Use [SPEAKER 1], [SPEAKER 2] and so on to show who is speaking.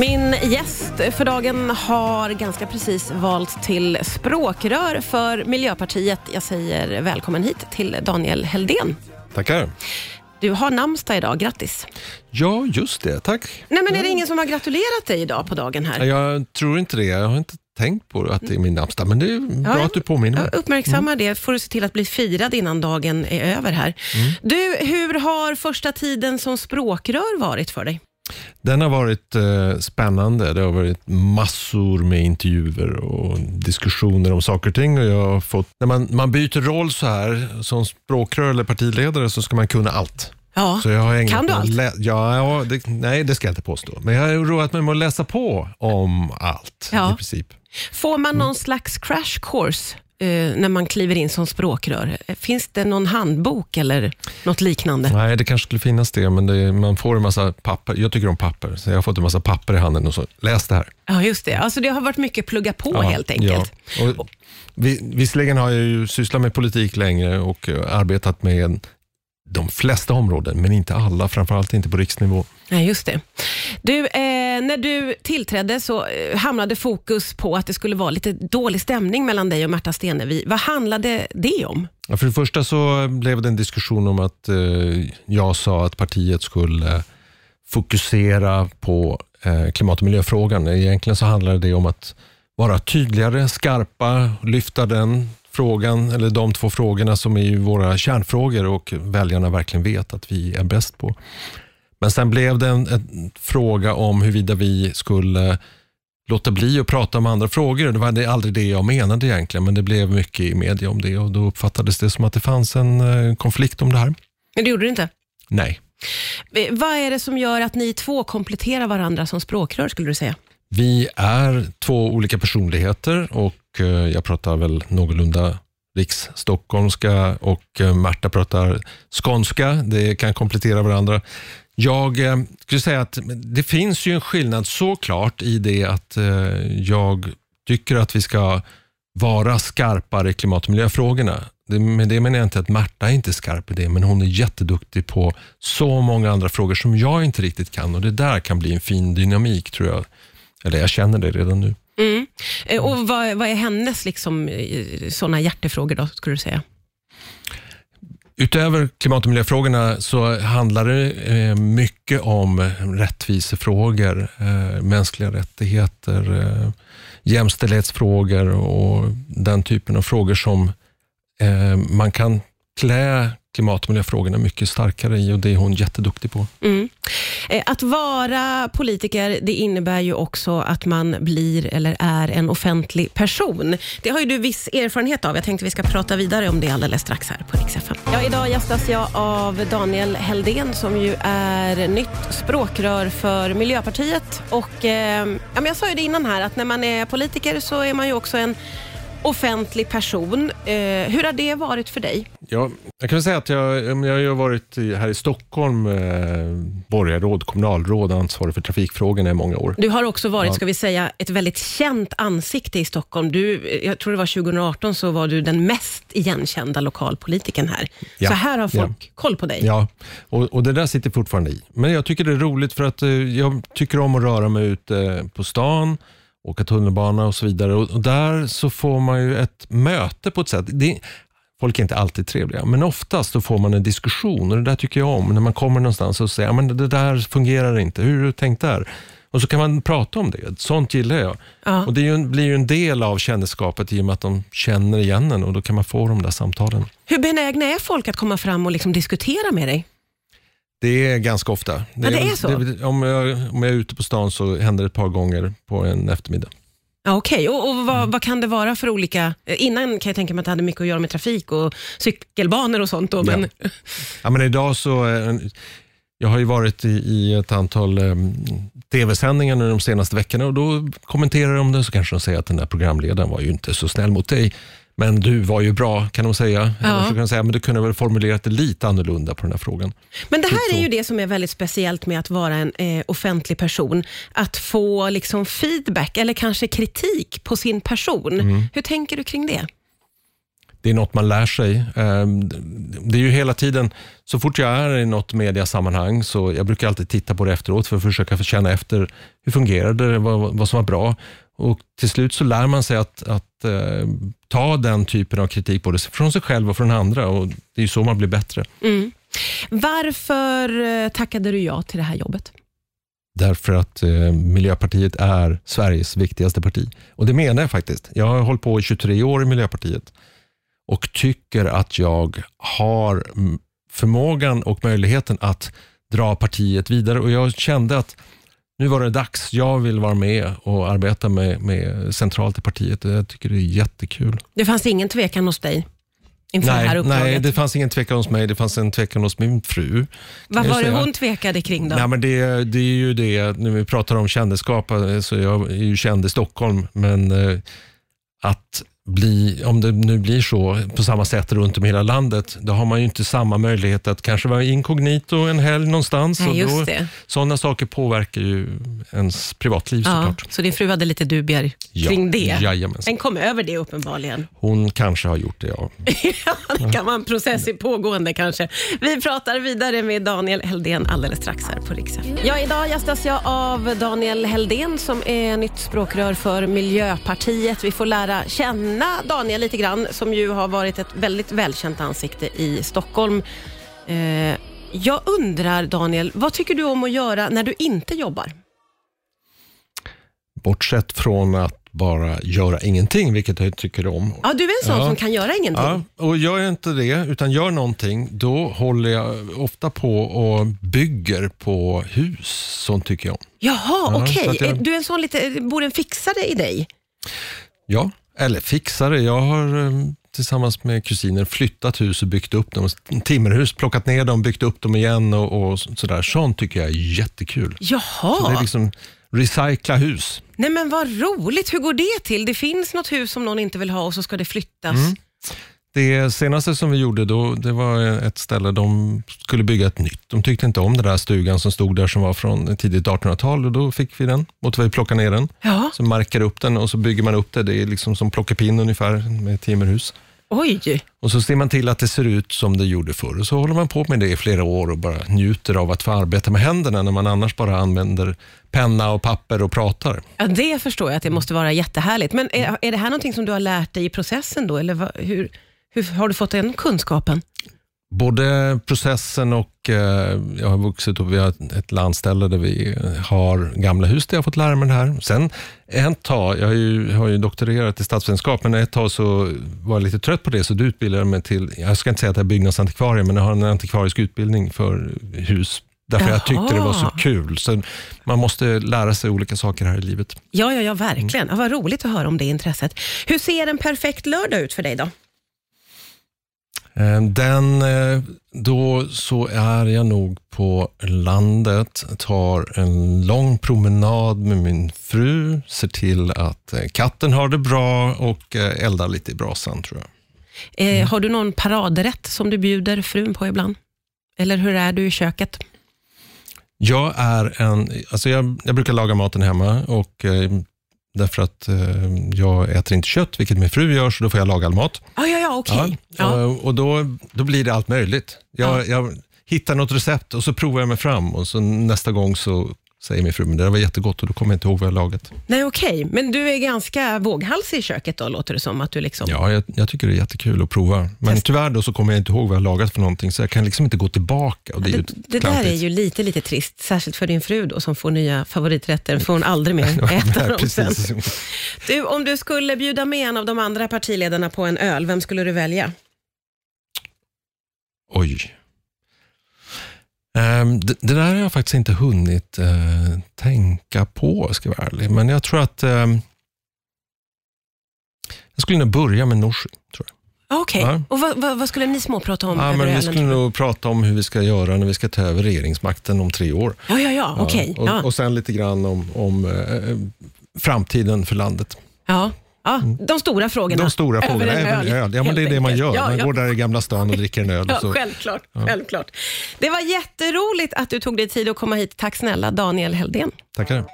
[SPEAKER 1] Min gäst för dagen har ganska precis valt till språkrör för Miljöpartiet. Jag säger välkommen hit till Daniel Heldén.
[SPEAKER 2] Tackar.
[SPEAKER 1] Du har namnsdag idag, grattis.
[SPEAKER 2] Ja, just det. Tack.
[SPEAKER 1] Nej, men är det ingen som har gratulerat dig idag på dagen här?
[SPEAKER 2] Jag tror inte det. Jag har inte tänkt på att det är min namnsdag, men det är bra
[SPEAKER 1] Ja,
[SPEAKER 2] att du påminner mig.
[SPEAKER 1] Jag uppmärksammar det. får du se till att bli firad innan dagen är över här. Du, hur har första tiden som språkrör varit för dig?
[SPEAKER 2] Den har varit eh, spännande. Det har varit massor med intervjuer och diskussioner om saker och ting. Och jag har fått, när man, man byter roll så här, som språkrör eller partiledare, så ska man kunna allt.
[SPEAKER 1] Ja,
[SPEAKER 2] Så jag har
[SPEAKER 1] Kan du allt?
[SPEAKER 2] lä- ja, ja det, nej, det ska jag inte påstå. Men jag har roat mig med att läsa på om allt
[SPEAKER 1] Ja.
[SPEAKER 2] i princip.
[SPEAKER 1] Får man någon slags crash course när man kliver in som språkrör? Finns det någon handbok eller något liknande?
[SPEAKER 2] Nej, det kanske skulle finnas det, men det, man får en massa papper. Jag tycker om papper, så jag har fått en massa papper i handen och så, läs det här.
[SPEAKER 1] Ja, just det. Alltså det har varit mycket plugga på helt enkelt.
[SPEAKER 2] Ja. Och, vi, visserligen har jag ju sysslat med politik länge och eh, arbetat med de flesta områden, men inte alla, framförallt inte på riksnivå.
[SPEAKER 1] Nej, just det. Du, eh, när du tillträdde så eh, hamnade fokus på att det skulle vara lite dålig stämning mellan dig och Märta Stenevi. Vad handlade det om?
[SPEAKER 2] Ja, för det första så blev det en diskussion om att eh, jag sa att partiet skulle fokusera på eh, klimat och miljöfrågan. Egentligen så handlade det om att vara tydligare, skarpa, lyfta den frågan, eller de två frågorna som är våra kärnfrågor och väljarna verkligen vet att vi är bäst på. Men sen blev det en, en fråga om huruvida vi skulle låta bli att prata om andra frågor. Det var det- aldrig det jag menade egentligen, men det blev mycket i media om det och då uppfattades det som att det fanns en eh, konflikt om det här.
[SPEAKER 1] Men det gjorde du inte.
[SPEAKER 2] Nej.
[SPEAKER 1] Eh, Vad är det som gör att ni två kompletterar varandra som språkrör, skulle du säga?
[SPEAKER 2] Vi är två olika personligheter och och eh, jag pratar väl någorlunda riksstockholmska och eh, Märta pratar skånska. Det kan komplettera varandra. Jag eh, skulle säga att det finns ju en skillnad såklart i det att jag tycker att vi ska vara skarpare i klimat och miljöfrågorna. Det, med det menar jag inte att Märta är inte skarp i det, men hon är jätteduktig på så många andra frågor som jag inte riktigt kan och det där kan bli en fin dynamik tror jag. Eller jag känner det redan nu.
[SPEAKER 1] Mm. Eh, Och vad, vad är hennes liksom, eh, såna hjärtefrågor då, skulle du säga?
[SPEAKER 2] Utöver klimat och miljöfrågorna så handlar det eh, mycket om rättvisefrågor, mänskliga rättigheter, jämställdhetsfrågor och den typen av frågor som man kan klä klimat och miljöfrågorna mycket starkare i och det är hon jätteduktig på.
[SPEAKER 1] Mm. Eh, Att vara politiker, det innebär ju också att man blir eller är en offentlig person. Det har ju du viss erfarenhet av. Jag tänkte vi ska prata vidare om det alldeles strax här på Rix FM. Ja, idag gästas jag av Daniel Heldén som ju är nytt språkrör för Miljöpartiet. Och, eh, ja, men jag sa ju det innan här att när man är politiker så är man ju också en offentlig person. Eh, hur har det varit för dig?
[SPEAKER 2] Ja, jag kan säga att jag, jag har varit här i Stockholm eh, borgarråd, kommunalråd, ansvarig för trafikfrågorna i många år.
[SPEAKER 1] Du har också varit,
[SPEAKER 2] Ja.
[SPEAKER 1] ska vi säga, ett väldigt känt ansikte i Stockholm. Du, jag tror det var 2018 så var du den mest igenkända lokalpolitikern här.
[SPEAKER 2] Ja.
[SPEAKER 1] Så här har folk koll på dig.
[SPEAKER 2] Ja, och, och det där sitter fortfarande i. Men jag tycker det är roligt för att eh, jag tycker om att röra mig ute på stan, åka tunnelbana och så vidare. Och, där så får man ju ett möte på ett sätt. Det, folk är inte alltid trevliga, men oftast så får man en diskussion och det där tycker jag om. När man kommer någonstans och säger, men det där fungerar inte, hur har du tänkt där? Och så kan man prata om det. Sånt gillar jag.
[SPEAKER 1] Ja.
[SPEAKER 2] Och Det ju blir ju en del av kändisskapet i och med att de känner igen en och då kan man få de där samtalen.
[SPEAKER 1] Hur benägna är folk att komma fram och liksom diskutera med dig?
[SPEAKER 2] Det är ganska ofta.
[SPEAKER 1] det är så?
[SPEAKER 2] det- om, jag, om jag är ute på stan så händer det ett par gånger på en eftermiddag.
[SPEAKER 1] Ja, Okej, och, och
[SPEAKER 2] Mm.
[SPEAKER 1] vad, vad kan det vara för olika... eh, Innan kan jag tänka mig att det hade mycket att göra med trafik och cykelbanor och sånt. Då, men,
[SPEAKER 2] Ja, men idag så, eh, jag har ju varit i, i ett antal eh, tv-sändningar nu de senaste veckorna och då kommenterar de det så kanske de säger att den där programledaren var ju inte så snäll mot dig. Men du var ju bra kan de säga.
[SPEAKER 1] Ja.
[SPEAKER 2] Eller så kan de säga, men du kunde väl formulerat det lite annorlunda på den här frågan.
[SPEAKER 1] Men det här är ju det som är väldigt speciellt med att vara en eh, offentlig person. Att få liksom feedback eller kanske kritik på sin person.
[SPEAKER 2] Mm.
[SPEAKER 1] Hur tänker du kring det?
[SPEAKER 2] Det är något man lär sig. Eh, det är ju hela tiden, så fort jag är i något mediasammanhang, så jag brukar alltid titta på det efteråt för att försöka känna efter, hur fungerade det, vad, vad som var bra. Och Till slut så lär man sig att, att eh, ta den typen av kritik, både från sig själv och från andra. Och Det är så man blir bättre.
[SPEAKER 1] Mm. Varför eh, tackade du ja till det här jobbet?
[SPEAKER 2] Därför att eh, Miljöpartiet är Sveriges viktigaste parti. Och det menar jag faktiskt. Jag har hållit på i 23 år i Miljöpartiet och tycker att jag har förmågan och möjligheten att dra partiet vidare. Och Jag kände att nu var det dags. Jag vill vara med och arbeta med, med centralt i partiet. Jag tycker det är jättekul.
[SPEAKER 1] Det fanns ingen tvekan hos dig? inför
[SPEAKER 2] nej,
[SPEAKER 1] det här uppdraget?
[SPEAKER 2] Nej, det fanns ingen tvekan hos mig. Det fanns en tvekan hos min fru.
[SPEAKER 1] Vad var det hon tvekade kring då?
[SPEAKER 2] Nej, men det, det är ju det, när vi pratar om kändisskap, så jag är ju känd i Stockholm, men eh, att bli, om det nu blir så på samma sätt runt om i hela landet, då har man ju inte samma möjlighet att kanske vara inkognito en helg någonstans.
[SPEAKER 1] Nej, just det.
[SPEAKER 2] Sådana saker påverkar ju ens privatliv ja, såklart.
[SPEAKER 1] Så din fru hade lite dubier kring
[SPEAKER 2] ja,
[SPEAKER 1] det?
[SPEAKER 2] Jajamensan.
[SPEAKER 1] Den kom över det uppenbarligen.
[SPEAKER 2] Hon kanske har gjort det, ja.
[SPEAKER 1] ja, det kan vara en process i pågående kanske. Vi pratar vidare med Daniel Heldén alldeles strax här på Riksen. Ja, idag gästas jag av Daniel Heldén som är nytt språkrör för Miljöpartiet. Vi får lära känna känna Daniel lite grann, som ju har varit ett väldigt välkänt ansikte i Stockholm. Eh, jag undrar, Daniel, vad tycker du om att göra när du inte jobbar?
[SPEAKER 2] Bortsett från att bara göra ingenting, vilket jag tycker om.
[SPEAKER 1] Ja, du är en sån ja. som kan göra ingenting.
[SPEAKER 2] Ja, och gör jag inte det, utan gör någonting, då håller jag ofta på och bygger på hus. Sånt tycker jag om.
[SPEAKER 1] Jaha, ja, okej. Okay. Jag... Du är en sån lite, bor en fixare i dig?
[SPEAKER 2] Ja, eller fixare. Jag har eh, tillsammans med kusiner flyttat hus och byggt upp dem. Timmerhus, plockat ner dem, byggt upp dem igen och, och sådär. Sånt tycker jag är jättekul.
[SPEAKER 1] Jaha.
[SPEAKER 2] Så det är liksom recycla hus.
[SPEAKER 1] Nej men vad roligt. Hur går det till? Det finns något hus som någon inte vill ha och så ska det flyttas. Mm.
[SPEAKER 2] Det senaste som vi gjorde då, det var ett ställe de skulle bygga ett nytt. De tyckte inte om den där stugan som stod där som var från tidigt 1800-tal och då fick vi den. Måste vi plocka ner den.
[SPEAKER 1] Ja.
[SPEAKER 2] Så markar upp den och så bygger man upp det. Det är liksom som plockepinn ungefär med timmerhus.
[SPEAKER 1] Oj!
[SPEAKER 2] Och så ser man till att det ser ut som det gjorde förr. Och så håller man på med det i flera år och bara njuter av att få arbeta med händerna när man annars bara använder penna och papper och pratar.
[SPEAKER 1] Ja, det förstår jag att det måste vara jättehärligt. Men är, är det här någonting som du har lärt dig i processen då? Eller hur, hur har du fått den kunskapen?
[SPEAKER 2] Både processen och eh, jag har vuxit upp, vi har ett landställe där vi har gamla hus där jag har fått lära mig det här. Sen ett tag, jag har ju, har ju doktorerat i statsvetenskap, men ett tag så var jag lite trött på det, så du utbildade mig till, jag ska inte säga att jag är byggnadsantikvarie, men jag har en antikvarisk utbildning för hus Därför Jaha. jag tyckte det var så kul. Så man måste lära sig olika saker här i livet.
[SPEAKER 1] Ja, ja, ja verkligen. Ja, vad roligt att höra om det intresset. Hur ser en perfekt lördag ut för dig då?
[SPEAKER 2] Eh, den, eh, då så är jag nog på landet, tar en lång promenad med min fru, ser till att eh, katten har det bra och eldar lite i brasan tror jag.
[SPEAKER 1] Mm. har du någon paradrätt som du bjuder frun på ibland? Eller hur är du i köket?
[SPEAKER 2] Jag är en, alltså jag, jag brukar laga maten hemma och Därför att eh, jag äter inte kött, vilket min fru gör, så då får jag laga all mat.
[SPEAKER 1] Ah, ja, ja, okay.
[SPEAKER 2] ja. Och, och då, då blir det allt möjligt. Jag, ja. jag hittar något recept och så provar jag mig fram och så nästa gång så säger min fru, men det var jättegott och då kommer jag inte ihåg vad jag lagat.
[SPEAKER 1] Nej, okej. Okay. Men du är ganska våghalsig i köket då, låter det som. att du liksom...
[SPEAKER 2] Ja, jag, jag tycker det är jättekul att prova. Men Test. tyvärr då så kommer jag inte ihåg vad jag lagat för någonting, så jag kan liksom inte gå tillbaka. Och det, ja, det,
[SPEAKER 1] det där är ju lite, lite trist, särskilt för din fru då, som får nya favoriträtter, får hon aldrig mer äta dem sen. Du, om du skulle bjuda med en av de andra partiledarna på en öl, vem skulle du välja?
[SPEAKER 2] Oj. Um, det, det, där har jag faktiskt inte hunnit uh, tänka på, ska jag vara ärlig. Men jag tror att um, jag skulle nog börja med Nooshi.
[SPEAKER 1] Okej, okay. ja. och vad, vad, vad, skulle ni småprata om?
[SPEAKER 2] Ja, men vi skulle nog prata om hur vi ska göra när vi ska ta över regeringsmakten om tre år.
[SPEAKER 1] Ja, ja, ja, okej. Okay.
[SPEAKER 2] Ja, och, och sen lite grann om, om uh, framtiden för landet.
[SPEAKER 1] Ja, Ja, mm. de stora frågorna.
[SPEAKER 2] De stora frågorna, även öl. öl. Ja, men det är det man gör. Ja, man ja. går där i Gamla stan och dricker en öl.
[SPEAKER 1] Ja, så. Självklart, självklart. Det var jätteroligt att du tog dig tid att komma hit. Tack snälla Daniel Heldén.
[SPEAKER 2] Tackar.